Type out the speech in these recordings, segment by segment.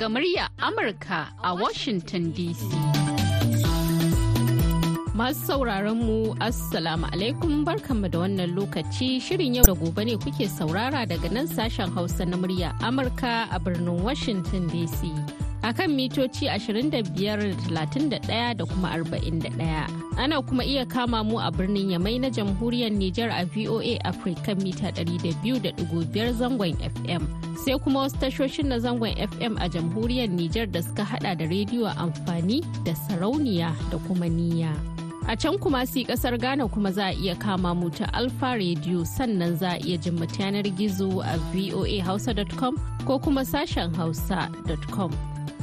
Daga murya Amurka a Washington DC. Masu sauraron mu Assalamu alaikum barkanmu da wannan lokaci shirin yau da gobe ne kuke saurara daga nan sashen Hausa na murya Amurka a birnin Washington DC. akan mitoci 25,31 da kuma 41. Ana kuma iya kama mu a birnin Yamai na jamhuriyar Nijar a VOA Africa mita 200.5 zangon FM. Sai kuma wasu tashoshin na zangon FM a jamhuriyar Nijar da suka hada da rediyo amfani da sarauniya da kuma niyya. A can kuma si ƙasar Ghana kuma za a iya kama mu ta Alfa Radio sannan za a iya jin mu yanar gizo a voahausa.com ko kuma sashen hausa.com.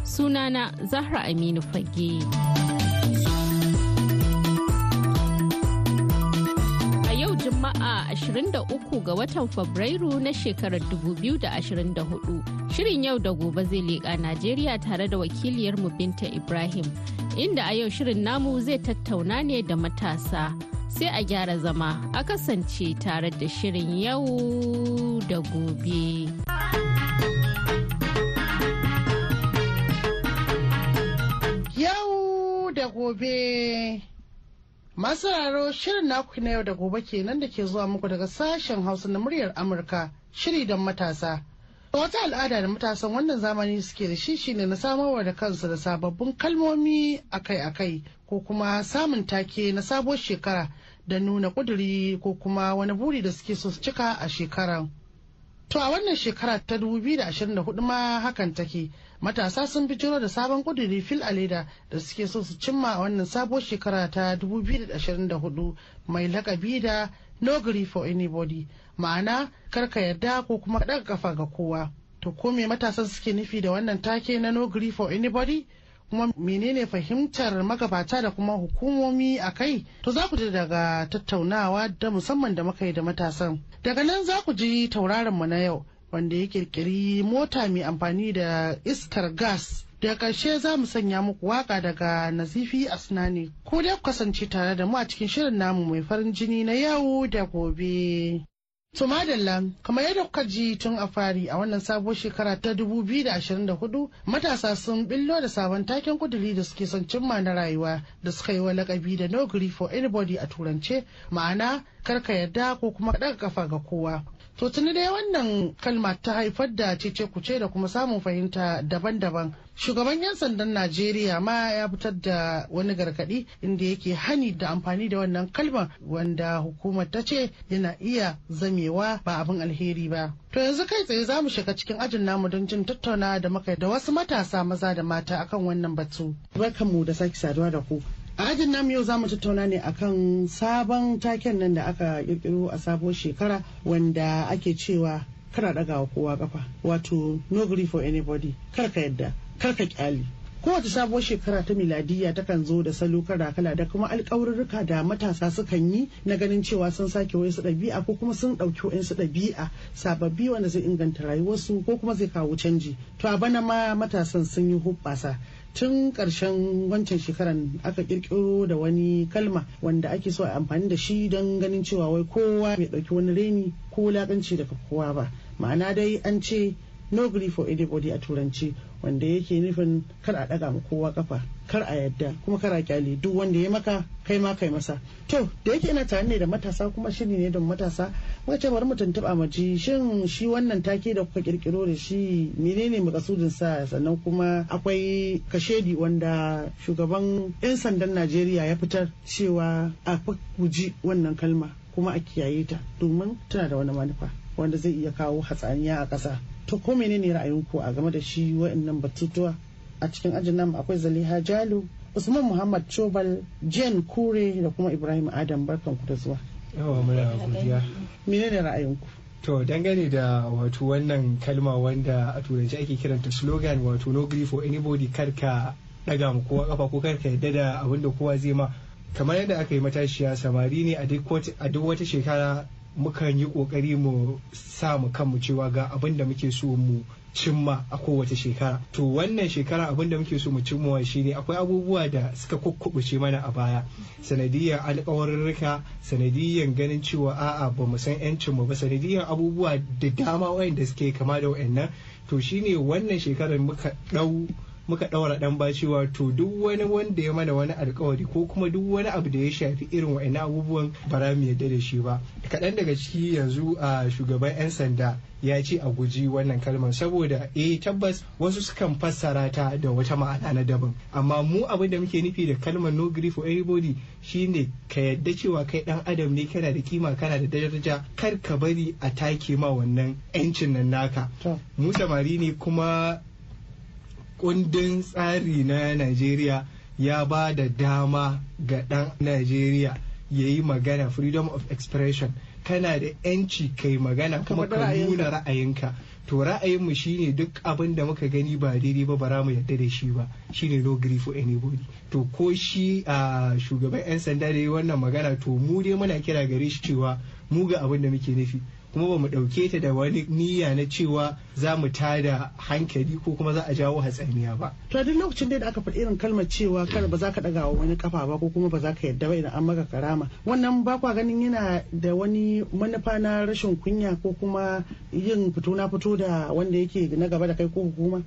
sunana Zahra Aminu Fage. 23 ga watan Fabrairu na shekarar 2024 shirin yau da gobe zai leƙa Najeriya tare da wakiliyarmu Binta Ibrahim inda a yau shirin namu zai tattauna ne da matasa. Sai a gyara zama a kasance tare da shirin yau da gobe. da gobe. Masu raro shirin naku na yau da gobe kenan da ke zuwa muku daga sashen Hausa na muryar Amurka shiri don matasa. Wata al'ada da matasan wannan zamani suke da shi shine na samarwa da kansu da sababbin kalmomi akai-akai ko kuma samun take na sabuwar shekara da nuna kuduri ko kuma wani buri da suke so su cika a shekaran. To a wannan shekara ta 2024 ma hakan take matasa sun bijiro da sabon kuduri fil a leda da suke so su cimma a wannan sabuwar shekara ta 2024 mai lakabi da no grief for anybody ma'ana kar ka yarda ko kuma ɗaga kafa ga kowa. To ko me matasan suke nufi da wannan take na no grief for anybody? kuma menene fahimtar magabata da kuma hukumomi a kai to za ku ji daga tattaunawa da musamman da muka yi da matasan daga nan za ku ji tauraron mu na yau wanda ya kirkiri mota mai amfani da iskar gas. Da ƙarshe za mu sanya muku waƙa daga nazifi asnani. Ko dai ku kasance tare da mu a cikin shirin namu mai farin jini na yau da gobe. To madalla kamar yadda kuka ji tun a fari a wannan sabuwar shekara ta 2024 matasa sun billo da sabon taken kuduri da suke son cimma na rayuwa da suka yi wa lakabi da no grief for anybody a turance ma'ana kar ka yarda ko kuma ɗaga kafa ga kowa. To tuni dai wannan kalma ta haifar da cece kuce da kuma samun fahimta daban-daban. Shugaban 'yan sandan Najeriya ma ya fitar da wani gargaɗi inda yake hani da amfani da wannan kalmar wanda hukumar ta ce yana iya zamewa ba abin alheri ba. To yanzu kai tsaye za mu shiga cikin ajin namu don jin tattauna da muka da wasu matasa maza da mata akan wannan batu. Barkanmu da sake saduwa da ku. a ajin namu yau za mu tattauna ne akan sabon taken nan da aka kirkiro a sabuwar shekara wanda ake cewa kana daga wa kowa kafa wato no grief for anybody kar ka yadda kar ka ƙyale. Kowace sabuwar shekara ta miladiyya takan zo da salo kala kala da kuma alƙawarurruka da matasa sukan yi na ganin cewa sun sake wasu ɗabi'a ko kuma sun ɗauki wasu ɗabi'a sababbi wanda zai inganta rayuwarsu ko kuma zai kawo canji. To a bana ma matasan sun yi hubbasa. Tun ƙarshen wancan shekaran aka kirkiro da wani kalma wanda ake so a amfani da shi don ganin cewa wai kowa bai ɗauki wani reni ko wulaƙanci daga kowa ba. Ma'ana dai an ce no grief for anybody a turanci wanda yake nufin kar a ɗaga ma kowa kafa kar a yadda kuma kar a ƙyale duk wanda ya maka kai ma kai masa. To da yake ina tare ne da matasa kuma shiri ne don matasa muka ce bari mu tuntuɓa mu ji shin shi wannan take da kuka kirkiro da shi menene makasudin sa? Sannan kuma akwai kashedi wanda shugaban 'yan sandan Najeriya ya fitar cewa a guji wannan kalma kuma a kiyaye ta domin tana da wani manufa wanda zai iya kawo hatsaniya a ƙasa. To ko menene ra'ayinku a game da shi wa'annan batutuwa? A cikin ajin nan akwai zaliha jalo usman muhammad chobal jen kure da kuma ibrahim adam. Barkan ku da zuwa. Yawa muna godiya. Menene ra'ayinku? To dangane da wato wannan kalma wanda a turanci ake kiranta slogan wato no grief for anybody kar ka daga mu kowa kafa ko kar ka yadda da abin da kowa zai ma. Kamar yadda aka yi matashiya samari ne a duk wata shekara mukan yi ƙoƙari mu sa mu kanmu cewa ga abin da muke so mu cimma a kowace shekara. To wannan shekara abin da muke so mu cimmawa shine akwai abubuwa da suka kukkubuce mana a baya. Sanadiyyar alkawarurruka sanadiyyar ganin cewa a'a ba mu san yancin mu ba sanadiyyar abubuwa da dama wayanda suke kama da wayannan to shine wannan shekarar muka ɗau muka ɗaura ɗan ba cewa to duk wani wanda ya mana wani alkawari ko kuma duk wani abu da ya shafi irin wa'annan abubuwan ba za mu yarda da shi ba. Kaɗan daga ciki yanzu a shugaban 'yan sanda ya ce a guji wannan kalmar saboda eh tabbas wasu sukan fassara ta da wata ma'ana na daban. Amma mu abin da muke nufi da kalmar no grief for anybody shine ka yadda cewa kai dan adam ne kana da kima kana da daraja kar ka bari a take ma wannan 'yancin nan naka. Mu samari ne kuma kundin tsari na Najeriya ya ba da dama ga ɗan Najeriya ya yi magana freedom of expression. Kana da 'yanci kai magana kuma ka nuna ra'ayinka. to ra'ayinmu shine duk abin da muka gani ba daidai ba bara mu yadda da shi ba. Shine no grief for anybody. To ko shi a shugaban 'yan sanda da yi wannan magana to mu dai muna kira gare shi cewa mu ga abin da muke nufi. Kuma ba mu ɗauke ta da wani niyya na cewa za mu tada hankali ko kuma za a jawo hatsaniya ba. To duk lokacin da aka faɗi irin kalmar cewa kar ba za ka ɗaga wa wani kafa ba ko kuma ba za ka yadda ba idan an maka karama wannan ba kwa ganin yana da wani manufa na rashin kunya ko kuma yin fito na fito da wanda yake na gaba da kai ko hukuma.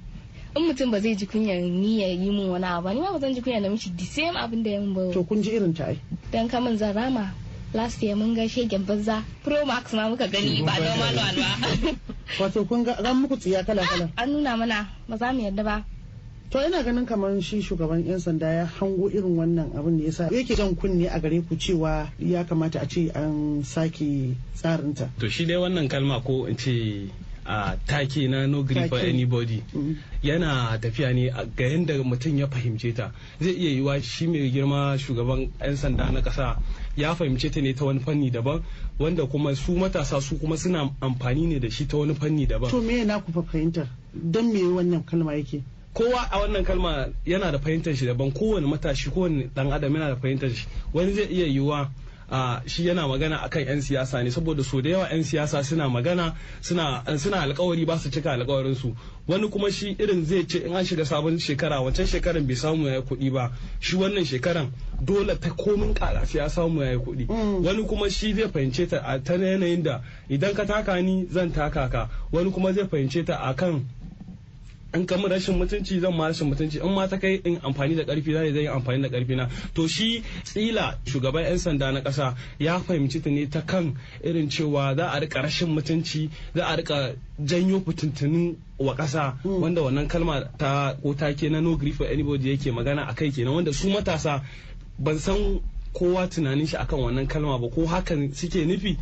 in mutum ba zai ji kunyar ni ya yi min wani abu ni ma ba zan ji kunyar da mishi the same abin da ya min ba. To kun ji irin ta ai. Dan kamun zan rama last year mun ga shegen banza. Pro max ma muka gani ba normal one ba. Wato kun ga ran muku tsiya kala kala an nuna mana ba za mu yarda ba. To ina ganin kamar shi shugaban yan sanda ya hango irin wannan abin da yasa yake jan kunne a gare ku cewa ya kamata a ce an sake tsarinta. To shi dai wannan kalma ko in ce a take na no grief for anybody yana tafiya ne ga yadda mutum ya fahimce ta. Zai iya yiwa shi mai girma shugaban 'yan sanda na kasa ya fahimce ta ne ta wani fanni daban wanda kuma su matasa su kuma suna amfani ne da shi ta wani fanni daban. To me na ku fahimtar? Don me wannan kalma yake? Kowa a wannan kalma yana da fahimtar shi daban. Kowane matashi kowane dan adam yana da fahimtar shi. Wani zai iya yiwuwa shi yana magana akan 'yan siyasa ne saboda so da yawa 'yan siyasa suna magana suna alkawari ba su cika alkawarin su. Wani kuma shi irin zai ce in an shiga sabon shekara wancan shekaran bai samu ya kuɗi ba shi wannan shekaran dole ta komin kara ya samu ya kuɗi. Mm. wani kuma shi zai fahimce ta a ta yanayin da idan ka taka ni zan taka ka. Wani kuma zai fahimce ta akan in kama rashin mutunci zan ma rashin mutunci. In ma ta kai in amfani da ƙarfi na zai yi amfani da ƙarfi na. To shi tsila shugaban yan sanda na kasa ya fahimci ta ne ta kan irin cewa za a riƙa rashin mutunci za a riƙa janyo fitintunin wa kasa wanda wannan kalma ta ko take na no grief for anybody yake magana akai kenan. Wanda su matasa ban san kowa tunanin shi akan wannan kalma ba ko hakan suke nufi.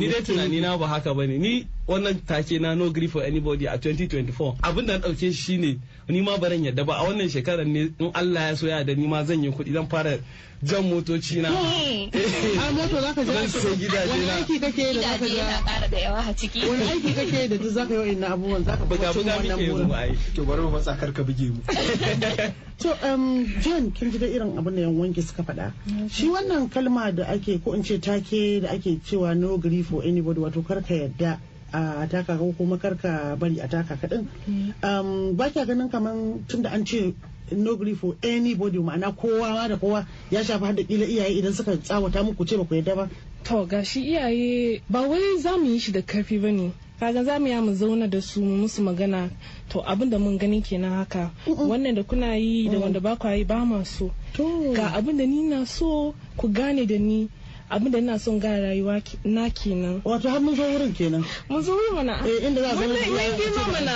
Ni dai tunani na ba haka ba ne ni wannan take na no grief for anybody a 2024 abin da na ɗauke shi shine ni ma baran yadda ba. A wannan shekarar ne in Allah ya so ya da ni ma zan yi kuɗi zan fara jan motoci na a moto zaka je zan sai gidaje wani aiki kake da zaka ƙara da yawa a ciki. Wani aiki kake da duk zaka yi wa'annan abubuwan zaka buga buga muke burin. mu ai. To bari mu matsa kar ka buge mu. To, um, Jen, kin ji da irin abin da yan wanki suka faɗa. Shi wannan kalma da ake ko in ce take da ake cewa no grief for anybody wato kar ka yadda a taka ko kuma kar ka bari a taka kaɗin. Um, ba kya ganin kaman tun da an ce no grief for anybody ma'ana kowa ma da kowa ya shafi har da kila iyaye idan suka tsawata muku ce ba ku yadda ba. To gashi iyaye ba wai za mu yi shi da ƙarfi ba ne. Kaga za mu ya mu zauna da su mu musu magana. To abin da mun gani kenan haka. Wannan da kuna yi da wanda ba ku yi ba ma so. Ga abin da ni na so ku gane da ni. Abin da ina son gane rayuwa na kenan wato har mun zo wurin kenan. mu zo mana Eh, inda za a zama mun girma mana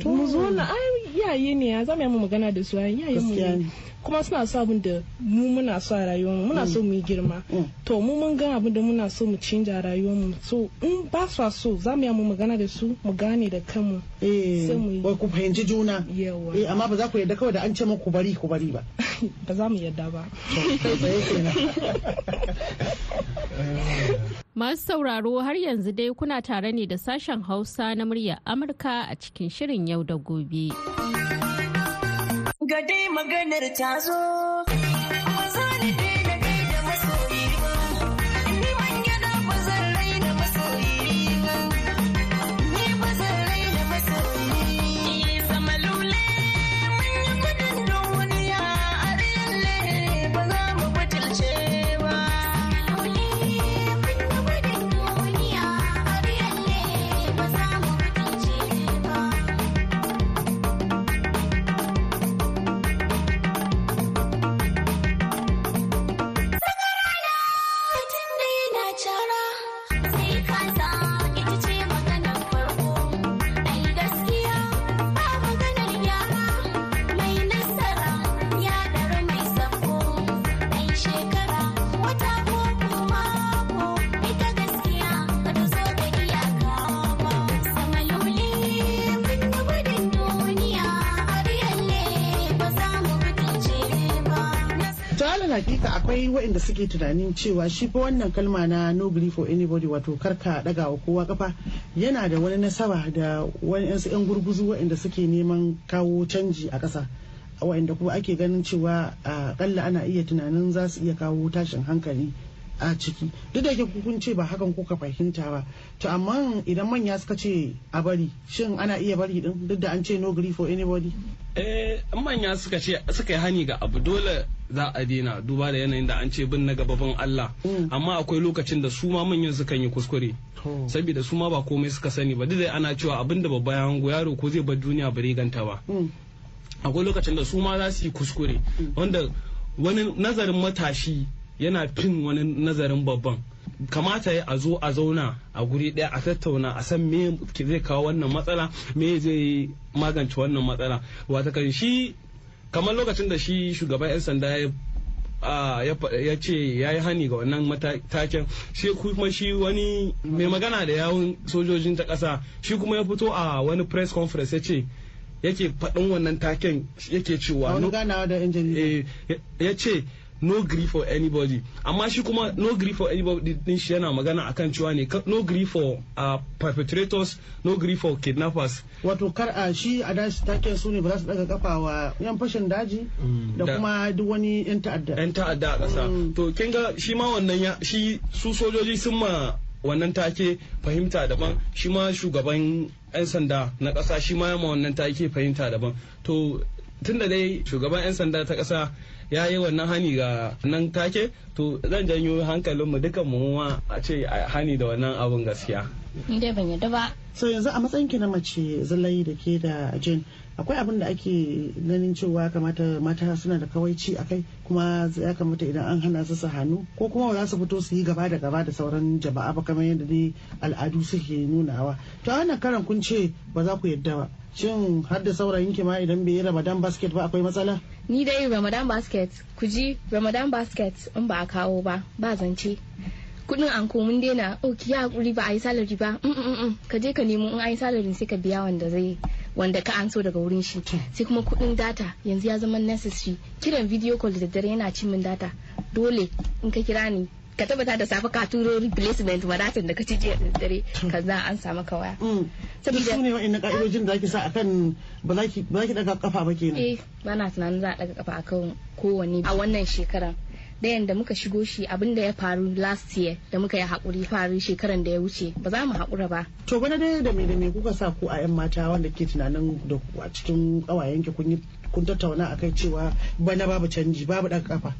To. mu zo na ai iyaye ne ya zama mu magana da su iyaye mu. Kuma suna so abin da mu muna so a rayuwar mu muna so mu yi girma Mm. to mu mun ga abin da muna so mu canja rayuwar mu so in ba su so za mu yi mu magana da su mu gane da kanmu Eh, Sai mu yi. ku fahimci juna. yawa Eh, amma ba za ku yadda kawai da an ce muku bari ku bari ba. ba za mu yarda ba. Masu sauraro har yanzu dai kuna tare ne da sashen Hausa na muryar Amurka a cikin shirin yau da gobe. Ga dai maganar ta zo. Waɗanda suke tunanin cewa shi fa wannan kalma na no grief for anybody wato kar ka daga wa kowa kafa yana da wani nasaba da wani yan gurguzu waɗanda suke neman kawo canji a ƙasa waɗanda kuma ake ganin cewa a ƙalla ana iya tunanin za su iya kawo tashin hankali a ciki. Duk da yake kun ce ba hakan kuka fahimta ba to amma idan manya suka ce a bari shin ana iya bari din duk da an ce no grief for anybody? Eh manya suka ce suka yi hani ga abu dole za a daina duba da yanayin da an ce bin na gababan Allah. Mm. amma akwai lokacin da su ma manyan sukan yi kuskure. Saboda su ma ba komai suka sani ba. Duk da ana cewa abin da babba ya hango yaro ko zai bar duniya bare ganta ba. Mm. akwai lokacin da su ma za su yi kuskure. Wanda wani nazarin matashi yana fin wani nazarin babban. Kamata ya a zo a zauna a guri ɗaya a tattauna a san me zai kawo wannan matsala me zai magance wannan matsala. Wata kan shi kamar lokacin da shi shugaban 'yan sanda ya ya ce ya yi hani ga wannan matakin shi kuma shi wani mai magana da yawun sojojin ta ƙasa shi kuma ya fito a wani press conference ya ce yake faɗin wannan taken yake cewa eh, ya ce no grief for anybody. Amma shi kuma no grief for anybody din shi yana magana akan cewa ne no grief for uh, perpetrators no grief for kidnappers. Wato kar a shi a dashi taken su ne ba za su daga kafa wa yan fashin daji da Da- kuma duk wani yan ta'adda. 'yan ta'adda a ƙasa. Mm. to kin ga shi ma wannan ya shi su sojoji sun ma wannan take fahimta daban shi ma shugaban 'yan sanda na ƙasa shi ma ya ma wannan take fahimta daban. To tunda dai shugaban 'yan sanda ta ƙasa ya yi wannan hani ga nan take to zan janyo hankalinmu dukan mu a ce hani da wannan abun gaskiya. Ni dai ban yadda ba. So yanzu a matsayin ki na mace zallai da ke da jen akwai abin da ake ganin cewa kamata mata suna da kawaici a kai? Kuma ya kamata idan an hana su su hannu? Ko kuma ba za su fito su yi gaba da gaba da sauran jama'a ba kamar yadda dai al'adu suke nunawa? To a wannan karan kun ce ba za ku yadda ba. Shin har da saurayin ki ma idan bai yi ramadan basket ba akwai matsala? Ni dai ramadan basket ku ji ramadan basket in ba a kawo ba ba zance. Kuɗin anko mun daina. Oh ki haƙuri ba a yi salary ba. Mm, mm, mm. ka je ka nemo in a yi salary sai ka biya wanda zai wanda ka an so daga wurin shi. Sai kuma kuɗin data. Yanzu ya zama necessary. Kiran video call da daddare yana cin min data. Dole in ka kira ni ka tabbata da safe ka turo replacement ma datan da ka ci jiya da daddare ka za an samu ka waya. Duk su ne wa'in ka'idojin da ake sa akan ba za ki ba za ki daga kafa ba kenan. Eh ba na tunanin za a daga kafa akan kowanne a wannan shekaran. Ɗayan da muka shigo shi abin da ya faru last year da muka yi haƙuri faru shekaran da ya wuce ba za mu haƙura ba To bana dai da me da me kuka sa ku a 'yan mata wanda ke tunanin da a cikin ƙawayen ki kun yi kun tattauna akai cewa bana babu canji babu ɗaga kafa.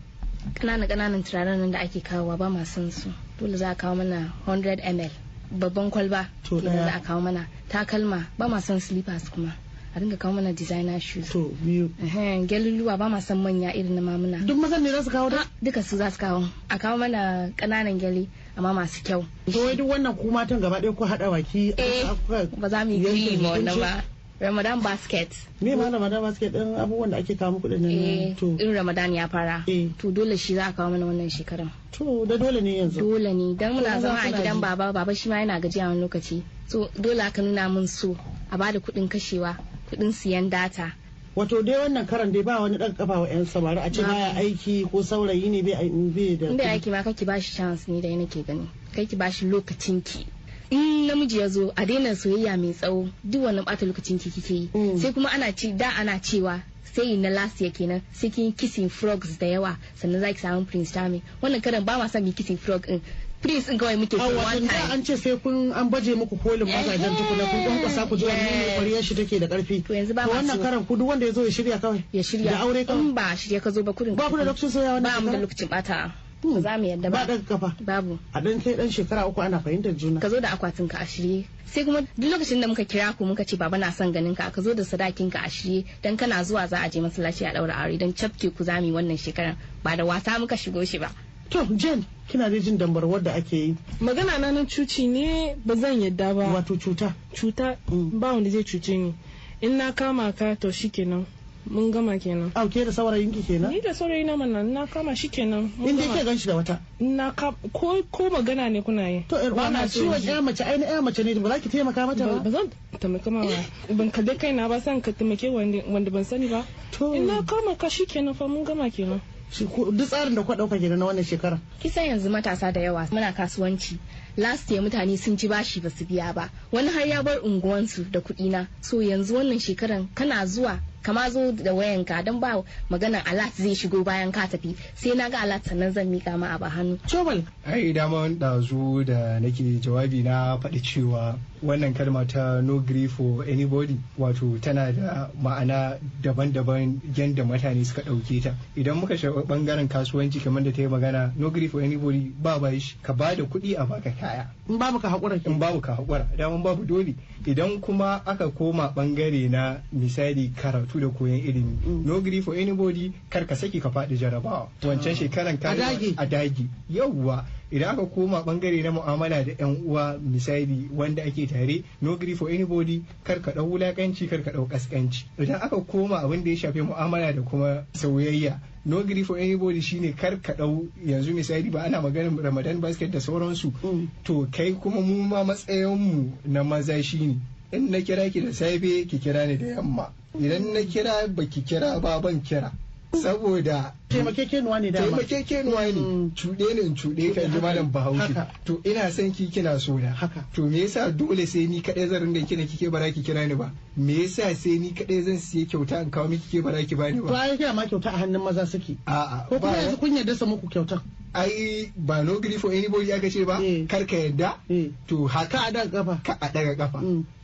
ƙananan ƙananan turaren nan da ake kawowa ba ma son su dole za a kawo mana 100 ml babban kwalba ɗaya. za a kawo mana takalma ba ma son slippers kuma a dinga kawo mana designer shoes. To biyu. Ehem, geluluwa ba ma son manya irin na mamuna. Duk mazan ne za su kawo da? duka su za su kawo. A kawo mana ƙananan gyale amma masu kyau. To wai duk wannan ku matan gaba ɗaya ku haɗa baki. Eh, kuka ba za mu yi ma wannan ba. Ramadan basket. Me ma Ramadan basket ɗin abubuwan da ake kawo muku ɗin eh nan. To. in ramadan ya fara. Eh. to dole shi za a kawo mana wannan shekaran to da dole ne yanzu. dole ne. Dan muna zama a gidan baba baba shi ma yana gajiya wani lokaci. So dole aka nuna mun so a ba da kuɗin kashewa. Kuɗin siyan data Wato dai wannan karan dai ba wani ɗaga kafa wa 'yan samari a ce Ba. baya aiki ko saurayi ne bai bai da. inda yake ma kake bashi chance ne da nake gani kai ki bashi lokacin ki in namiji ya zo a daina soyayya mai tsawo duk wannan bata lokacin ki kike yi Mm. sai kuma ana ci da ana cewa sai na last year kenan sai kin kissing frogs da yawa sannan zaki samu prince charming wannan karan ba ma son kissing frog din prince din kawai muke so one time an ce sai kun an baje muku kolin mazajen tukuna kun kwankwasa ku ji wani ne kwariyar shi take da ƙarfi. To yanzu ba wannan karan ku duk wanda ya zo ya shirya kawai. ya shirya. Da aure kawai. in ba shirya ka zo ba kuɗin Ba ku da lokacin soyawa na ba mu da lokacin bata Hmm. ba za mu yadda Ba. Ba daga kafa. babu. A dan kai dan shekara uku ana fahimtar juna. ka zo da akwatin ka a shirye. Sai kuma duk lokacin da muka kira ku muka ce baba na son ganin ka ka zo da sadakin ka a shirye. Dan kana zuwa za a je masallaci a daura aure. Dan cafke ku zami wannan shekaran. Ba da wasa muka shigo shi ba. To Jen kina da jin dambarwar da ake yi magana na nan cuci ne ba zan yadda ba wato cuta. cuta Mm. ba wanda zai cuce ni in na kama ka to shikenan mun gama kenan Auke da saurayin ki kenan. ni da saurayi na mana na kama shikenan mun In dai ke gama. gan shi da wata. na ka ko ko magana ne kuna yi To ƴar Ba uwa na na so ciwon ƴa mace ainihin ƴa mace ne ba za ki taimaka mata ba ba. zan taimaka ma ba ban kalle kaina ba san ka taimake wanda wanda ban sani ba To. in na kama ka shikenan fa mun gama kenan duk tsarin da kuka ɗauka kenan na wannan shekara. Kisan yanzu matasa da yawa muna kasuwanci. Last year mutane sun ci bashi ba su biya ba. Wani har ya bar unguwansu da kuɗi na so yanzu wannan shekaran kana zuwa kama zo da wayanka don ba maganar alat zai shigo bayan ka tafi. Sai na ga alat sannan zan mika ma a ba hannu. Cobal ai dama ɗazu da nake jawabi na faɗi cewa wannan kalma ta no grief for anybody wato tana da ma'ana daban-daban yadda mutane suka ɗauke ta. Idan muka shiga ɓangaren kasuwanci kamar da ta yi magana no grief for anybody ba ba shi ka ba da kuɗi a baka kaya. In babu ka haƙura in babu ka haƙura daman babu dole. Idan kuma aka koma ɓangare na misali karatu da koyon ilimi. No grief for anybody kar ka saki ka faɗi jarabawa. Wancan shekaran ka A dagi yauwa idan aka koma ɓangare na mu'amala da yan uwa misali wanda ake tare no grief for anybody kar ka ɗau wulakanci kar ka ɗau kaskanci idan aka koma abin da ya shafi mu'amala da kuma soyayya no grief for anybody shine kar ka ɗau yanzu misali ba ana maganin ramadan basket da sauransu. Mm. to kai kuma mu ma matsayin mu na maza shine in na kira ki da safe ki kira ni da yamma. Idan na kira baki kira ba ban kira. Saboda taimakekenuwa ne dama? Taimakekenuwa ne. Mm. cuɗe ne cuɗe kan ji malam bahaushe. To ina son ki kina so Haka. to me yasa dole sai ni kadai zan ringa kina kike bara ki kira ni ba? Me yasa sai ni kadai zan siye kyauta in kawo miki ke bara ki bani to ba? Ai kai ma kyauta a hannun maza suke. A'a ko kuma ba yanzu kun yarda su muku kyauta ai ba no grief for anybody aka ce ba. Eh. kar ka yadda Eh. to haka ka a daga gaba ka a daga kafa.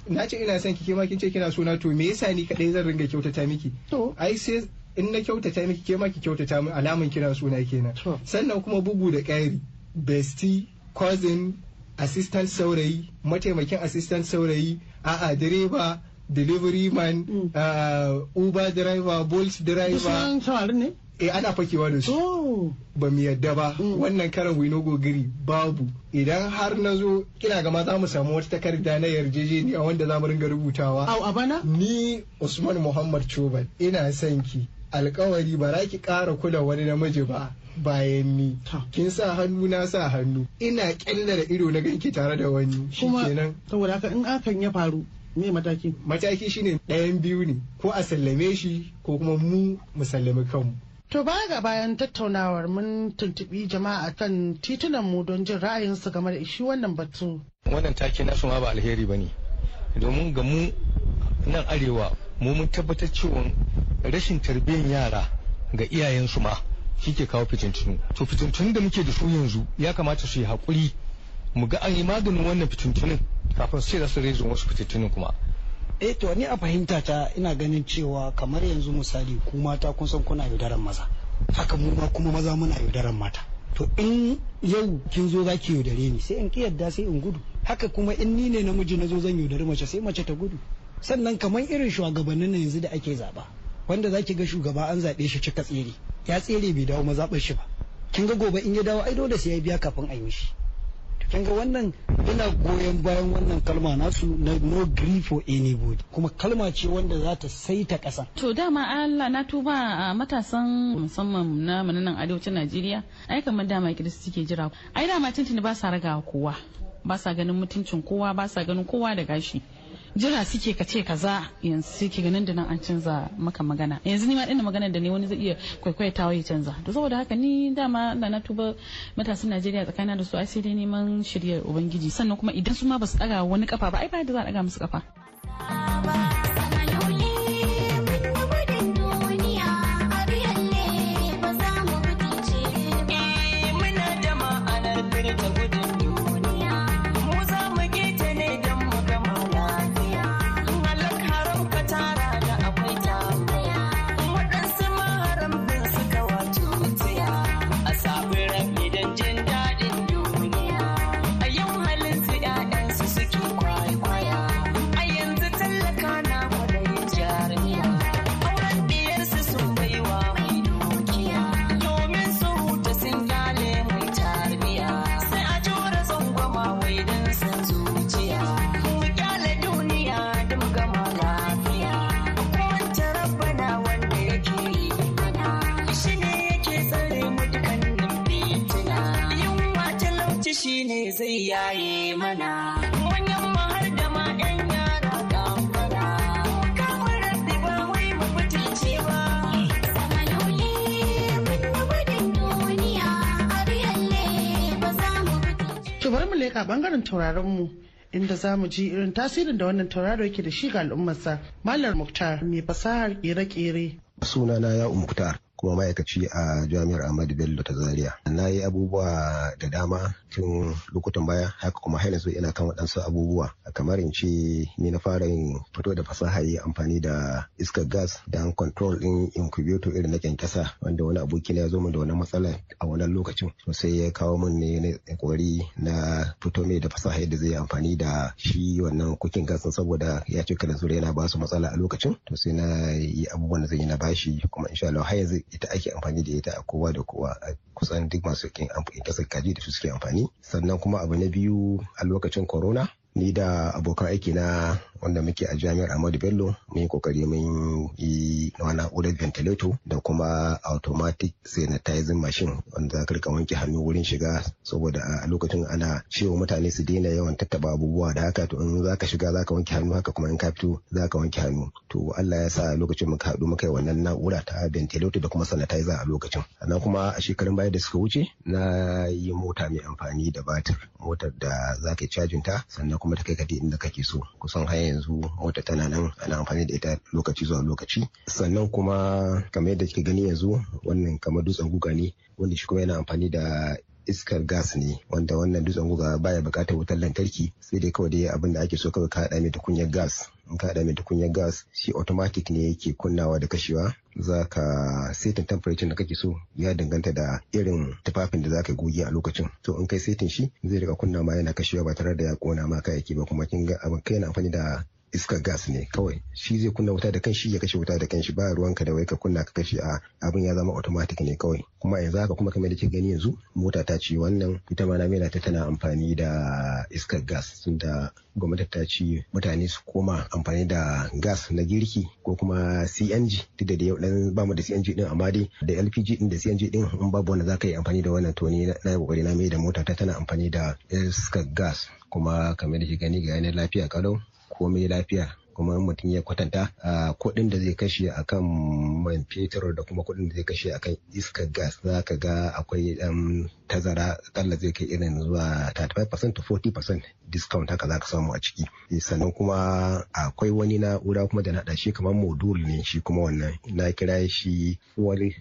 Na ce ina son ki ke ma kin ce kina so na to me yasa ni kadai zan ringa kyautata miki? To. Ai sai in na kyautata miki ke ma ki kyautata min alamun kina suna kenan. Sannan kuma bugu da ƙari bestie cousin assistant saurayi mataimakin assistant saurayi a'a direba delivery man Mm. uh, uber driver bolt driver. Ne? Eh ana fakewa da su. To ba mu yadda ba. Mm. wannan karan wino gogiri babu. Idan har na zo kina gama za mu samu wata takarda na yarjejeniya wanda za mu ringa rubutawa. Au a bana? Ni usman muhammad chobal ina son ki. Alkawari ba za ki ƙara kula wani namiji ba bayan ni. Kin sa hannu na sa hannu. Ina kyalla da ido na ganki tare da wani. Kuma shikenan. saboda haka in hakan ya faru me mataki? Mataki shine ɗayan biyu ne. Ko a sallame shi ko kuma mu mu sallami kanmu. To baya ga bayan tattaunawar mun tuntubi jama'a kan titunan mu don jin ra'ayinsu game da shi wannan batu. wannan take nasu ma ba alheri ba ne. Domin ga mu nan arewa mu mun tabbatar cewa rashin tarbiyyar yara ga iyayensu ma shi ke kawo fitintunu. To fitintunun da muke da su yanzu ya kamata su yi haƙuri mu ga an yi maganin wannan fitintunun kafin sai da su rezo wasu fitintunun kuma. Eh to ni a fahimta ta ina ganin cewa kamar yanzu misali ku mata kun san kuna yaudaran maza. Haka mu ma kuma maza muna yaudaran mata. To in yau kin zo zaki yaudare ni sai in ki yadda sai in gudu. Haka kuma in ni ne namiji na zo zan yaudari mace sai mace ta gudu. Sannan kamar irin shugabannin na yanzu da ake zaba wanda zaki ga shugaba an zaɓe shi cika tsere. Ya tsere bai dawo mazaɓar shi ba. Kin ga gobe in ya dawo ai dole sai ya biya kafin a yi mishi. Kin ga wannan ina goyon bayan wannan kalma nasu na no grief for anybody. Kuma kalma ce wanda za ta saita ƙasa. To dama Allah na tuba a matasan musamman na nan arewacin Najeriya. Ai kamar dama kiristi ke jira. Ai dama tuntuni ba sa ragawa kowa. Ba sa ganin mutuncin kowa ba sa ganin kowa da gashi. Jira suke ka ce kaza yanzu suke ganin da nan an canza maka magana. Yanzu ni ma dinda magana da ne wani zai iya kwaikwayatawa ya canza. To saboda haka ni dama Allah na tuba matasan Najeriya tsakanin da su ai sai dai neman shiryar ubangiji. Sannan kuma idan su ma ba su daga wani kafa ba ai ba da za a daga musu kafa shi ne zai yaye mana. Manyan da ba wai ba. A. To bari mu ɓangaren tauraron mu. inda za mu ji irin tasirin da wannan tauraro yake da shi ga al'ummarsa malam muktar mai fasahar kere-kere sunana ya umuktar kuma ma'aikaci a jami'ar ahmadu bello ta zaria. Na yi abubuwa da dama tun lokutan baya haka kuma har yanzu ina kan waɗansu abubuwa. Kamar in ce ni na fara yin fito da fasaha yi amfani da iskar gas da control din incubator irin na kyankyasa wanda wani aboki ya zo min da wannan matsala a wannan lokacin. To sai ya kawo min ne na na fito mai da fasaha yadda zai amfani da shi wannan cooking gas saboda ya ce kada zure yana ba su matsala a lokacin. To sai na yi abubuwan da zai yi na bashi kuma insha Allah har yanzu ita ake amfani da ita a kowa da kowa. A kusan duk masu kin ƙasar kaji da su suke amfani. Sannan kuma abu na biyu a lokacin corona ni da abokan aiki na wanda muke a jami'ar Ahmadu Bello mun yi ƙoƙari mun yi na na'urar ventilator da kuma automatic sanitizing machine wanda za ka riƙa wanke hannu wurin shiga saboda a lokacin ana cewa mutane su daina yawan tattaba abubuwa da haka. To in za ka shiga za ka wanke hannu haka kuma in ka fito za ka wanke hannu. To Allah ya sa lokacin muka haɗu muka yi wannan na'ura ta ventilator da kuma sanitizer a lokacin. Sannan kuma a shekarun baya da suka wuce na yi mota mai amfani da batir motar da za ka yi cajin ta sannan kuma ta kai ka inda kake so. Kusan har yanzu mota tana nan ana amfani da ita lokaci zuwa lokaci. Sannan kuma kamar yadda kike gani yanzu wannan kamar dutsen guga ne wanda shi kuma yana amfani da iskar gas ne wanda wannan dutsen guga baya buƙatar wutar lantarki sai dai kawai dai abin da ake so kawai ka haɗa mai tukunyar gas. In ka haɗa mai tukunyar gas shi automatic ne yake kunnawa da kashewa. Za ka setin temperature da kake so ya danganta da irin tufafin da za ka goge a lokacin. To in kai setin shi zai riƙa kunna ma yana kashewa ba tare da ya kona ma kayayyaki ba. Kuma kin ga abin kai yana amfani da iskar gas ne kawai. Shi zai kunna wuta da kanshi ya kashe wuta da kanshi. Ba ruwanka da wai ka kunna ka kashe a abin ya zama automatic ne kawai. Kuma yanzu haka kuma kamar da ke gani yanzu mota ta ce wannan. Ita ma na ta tana amfani da iskar gas tunda gwamnati ta ce mutane su koma amfani da gas na girki ko kuma CNG duk da yau dan ba mu da CNG din amma dai da LPG din da CNG din in babu wanda zaka yi amfani da wannan to ni na ƙoƙari na mai da mota ta tana amfani da iskar gas. Kuma kamar da ke gani ga yanar lafiya kalau komai lafiya. Kuma mutum ya kwatanta kuɗin da zai kashe akan man fetur da kuma kuɗin da zai kashe akan iskar gas za ka ga akwai ɗan tazara akalla zai kai irin zuwa 35% to 40% discount haka za ka samu a ciki. Sannan kuma akwai wani na'ura kuma da na shi kamar module ne shi kuma wannan. Na kira shi fuel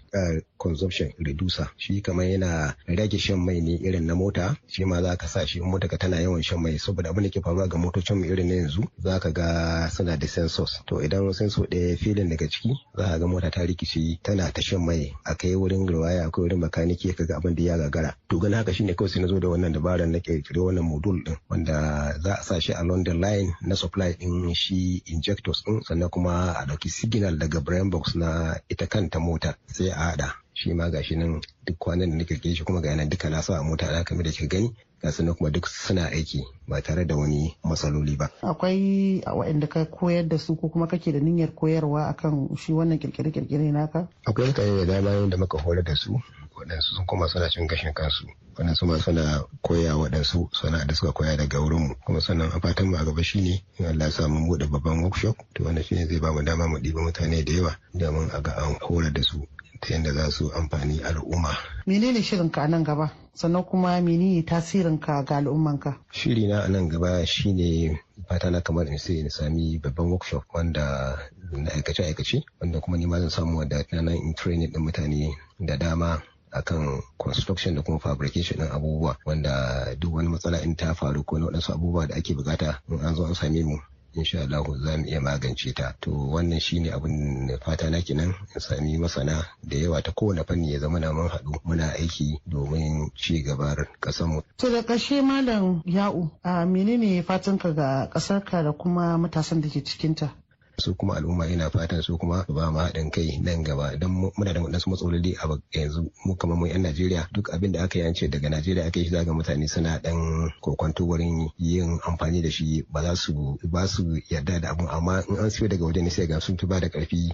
consumption reducer. Shi kamar yana rage shan mai ne irin na mota. Shi ma za ka sa shi mota ka tana yawan shan mai. Saboda abin da ke faruwa ga motocin mu irin na yanzu za ka ga suna da sensors. To idan sensor ɗaya filin daga ciki za ka ga mota ta rikici tana ta shan mai. A kai wurin riwaya akwai wurin makaniki ka ga abin da ya gagara. To gani haka shine kawai sai na zo da wannan dabarar na kirkire wannan module din wanda za a sa shi a London line na supply din shi injectors din sannan kuma a ɗauki signal daga brain box na ita kanta mota sai a hada shi ma gashi nan duk kwanan da na kirkire shi kuma ga yanan duka na sa a mota na kamar da kika gani. Ga kuma duk suna aiki ba tare da wani matsaloli ba. Akwai waɗanda ka koyar da su ko kuma kake da niyyar koyarwa akan shi wannan kirkire-kirkire naka? Akwai mutane da dama da muka horar da su waɗansu sun kuma suna cin gashin kansu waɗansu ma suna koya waɗansu suna da suka koya daga wurinmu kuma sannan a fatan mu a gaba shine in Allah sa mu buɗe babban workshop to wannan shine zai ba mu dama mu ɗiba mutane da yawa domin a ga an horar da su ta yadda za su amfani al'umma. Menene shirinka a nan gaba? Sannan kuma menene tasirinka ga al'ummanka? Shiri na a nan gaba shine fata na kamar in sai na sami babban workshop wanda na aikace-aikace wanda kuma ni ma zan samu wadda na in training din mutane da dama akan construction da kuma fabrication din abubuwa wanda duk wani matsala in ta faru ko na waɗansu abubuwa da ake buƙata in an zo an same mu insha Allah za mu iya magance ta to wannan shine abin fata na kenan in sami masana da yawa ta kowane fanni ya zama na mun haɗu muna aiki domin ci gabar ƙasar mu To da ƙarshe malam ya'u a menene fatanka ga ƙasarka da kuma matasan da ke cikinta? Su kuma al'umma ina fatan su kuma ba mu haɗin kai nan gaba. Don muna da waɗansu matsaloli a yanzu mu kamar mu 'yan Najeriya duk abin da aka yance daga Najeriya aka yi zaga mutane suna ɗan kokwanto wurin yin amfani da shi. Ba za su ba su yarda da abun. Amma in an siyo daga waje ne sai ga sun fi ba da ƙarfi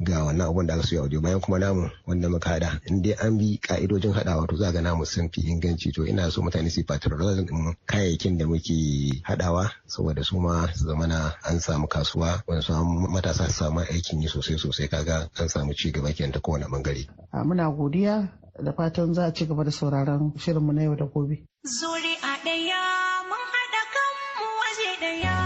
ga wannan abun da aka siyo a waje bayan kuma namu wanda muka hada in dai an bi ka'idojin hadawa to za ga namu sun fi inganci to ina so mutane su patrolizing din kayayyakin da muke hadawa saboda su ma su zamana an samu kasuwa wani su matasa su samu aikin yi sosai sosai kaga an samu ci gaba kenan ta kowane ɓangare. Muna godiya da fatan za a ci gaba da sauraron shirinmu na yau da gobe. Zuri'a ɗaya mun haɗa kanmu waje ɗaya.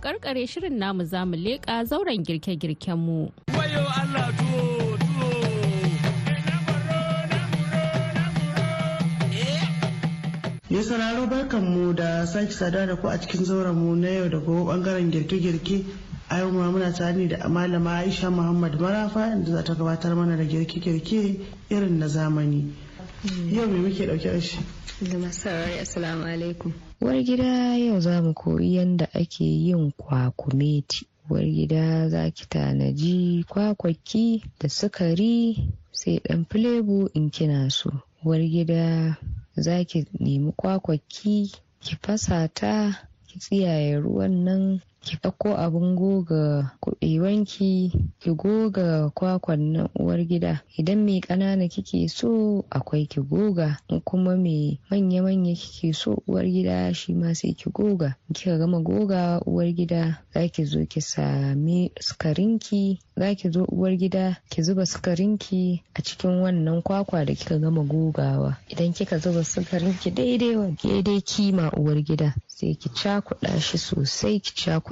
Karkare shirin namu za mu leƙa zauren girke-girken mu. Mai sauraro barkan mu da sake sada da ku a cikin zauren mu na yau da gobe ɓangaren girke-girke a yau ma muna tare da malama Aisha Muhammad Marafa inda za ta gabatar mana da girke-girke irin na zamani. Yau me muke ɗauke da shi? Zama sarari assalamu alaikum. Uwar gida yau za mu koyi yadda ake yin kwakumeti. Uwar gida za ki tanaji kwakwaki da sukari sai dan filebu in kina so. Uwar gida za ki nemi kwakwaki ki fasa ta ki tsiyaye ruwan nan ki ɗauko abin goga kuɓewanki ki goga kwakwan nan uwar gida. Idan mai ƙanana kike so akwai ki goga. In kuma mai manya-manya kike so uwar gida shi ma sai ki goga. Kika gama goga uwar gida za ki zo ki sami sukarinki. Za ki zo uwar gida ki zuba sukarinki a cikin wannan kwakwa da kika gama gogawa. Idan kika zuba sukarinki daidai daidai kima uwar gida sai ki cakuɗa shi sosai ki cakuɗa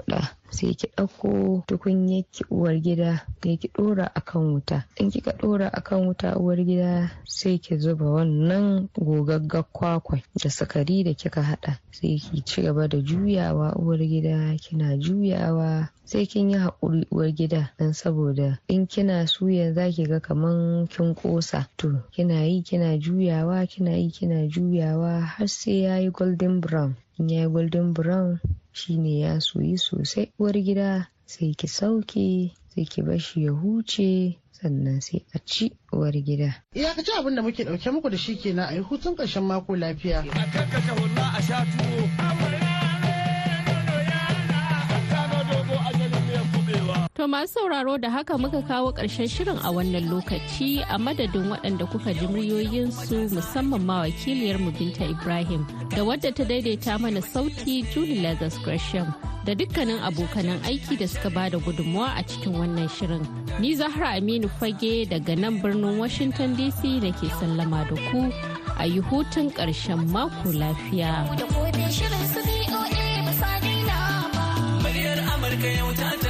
sai ki ɗauko tukunyar ki uwar gida sai ki ɗora akan wuta. In kika ɗora akan wuta uwar gida sai ki zuba wannan gogaggar kwakwai da sukari da kika haɗa. Sai ki ci gaba da juyawa uwar gida kina juyawa. Sai kin yi haƙuri uwar gida don saboda in kina suya za ki ga kaman kin ƙosa. To kina yi kina juyawa kina yi kina juyawa har sai ya yi golden brown. In ya yi golden brown shine ya soyi sosai uwar gida sai ki sauke sai ki bashi ya huce sannan sai a ci uwar gida. Iyakaci abin da muke ɗauke muku da shi kenan a yi hutun ƙarshen mako lafiya. To masu sauraro da haka muka kawo ƙarshen shirin a wannan lokaci a madadin waɗanda kuka ji muryoyinsu musamman ma wakiliyar mu Binta Ibrahim da wadda ta daidaita mana sauti Julie Lazarus Gresham da dukkanin abokanan aiki da suka ba da gudunmawa a cikin wannan shirin. Ni Zahra Aminu Fage daga nan birnin Washington DC nake sallama da ku a yi hutun ƙarshen mako lafiya. Muryar Amurka yau ta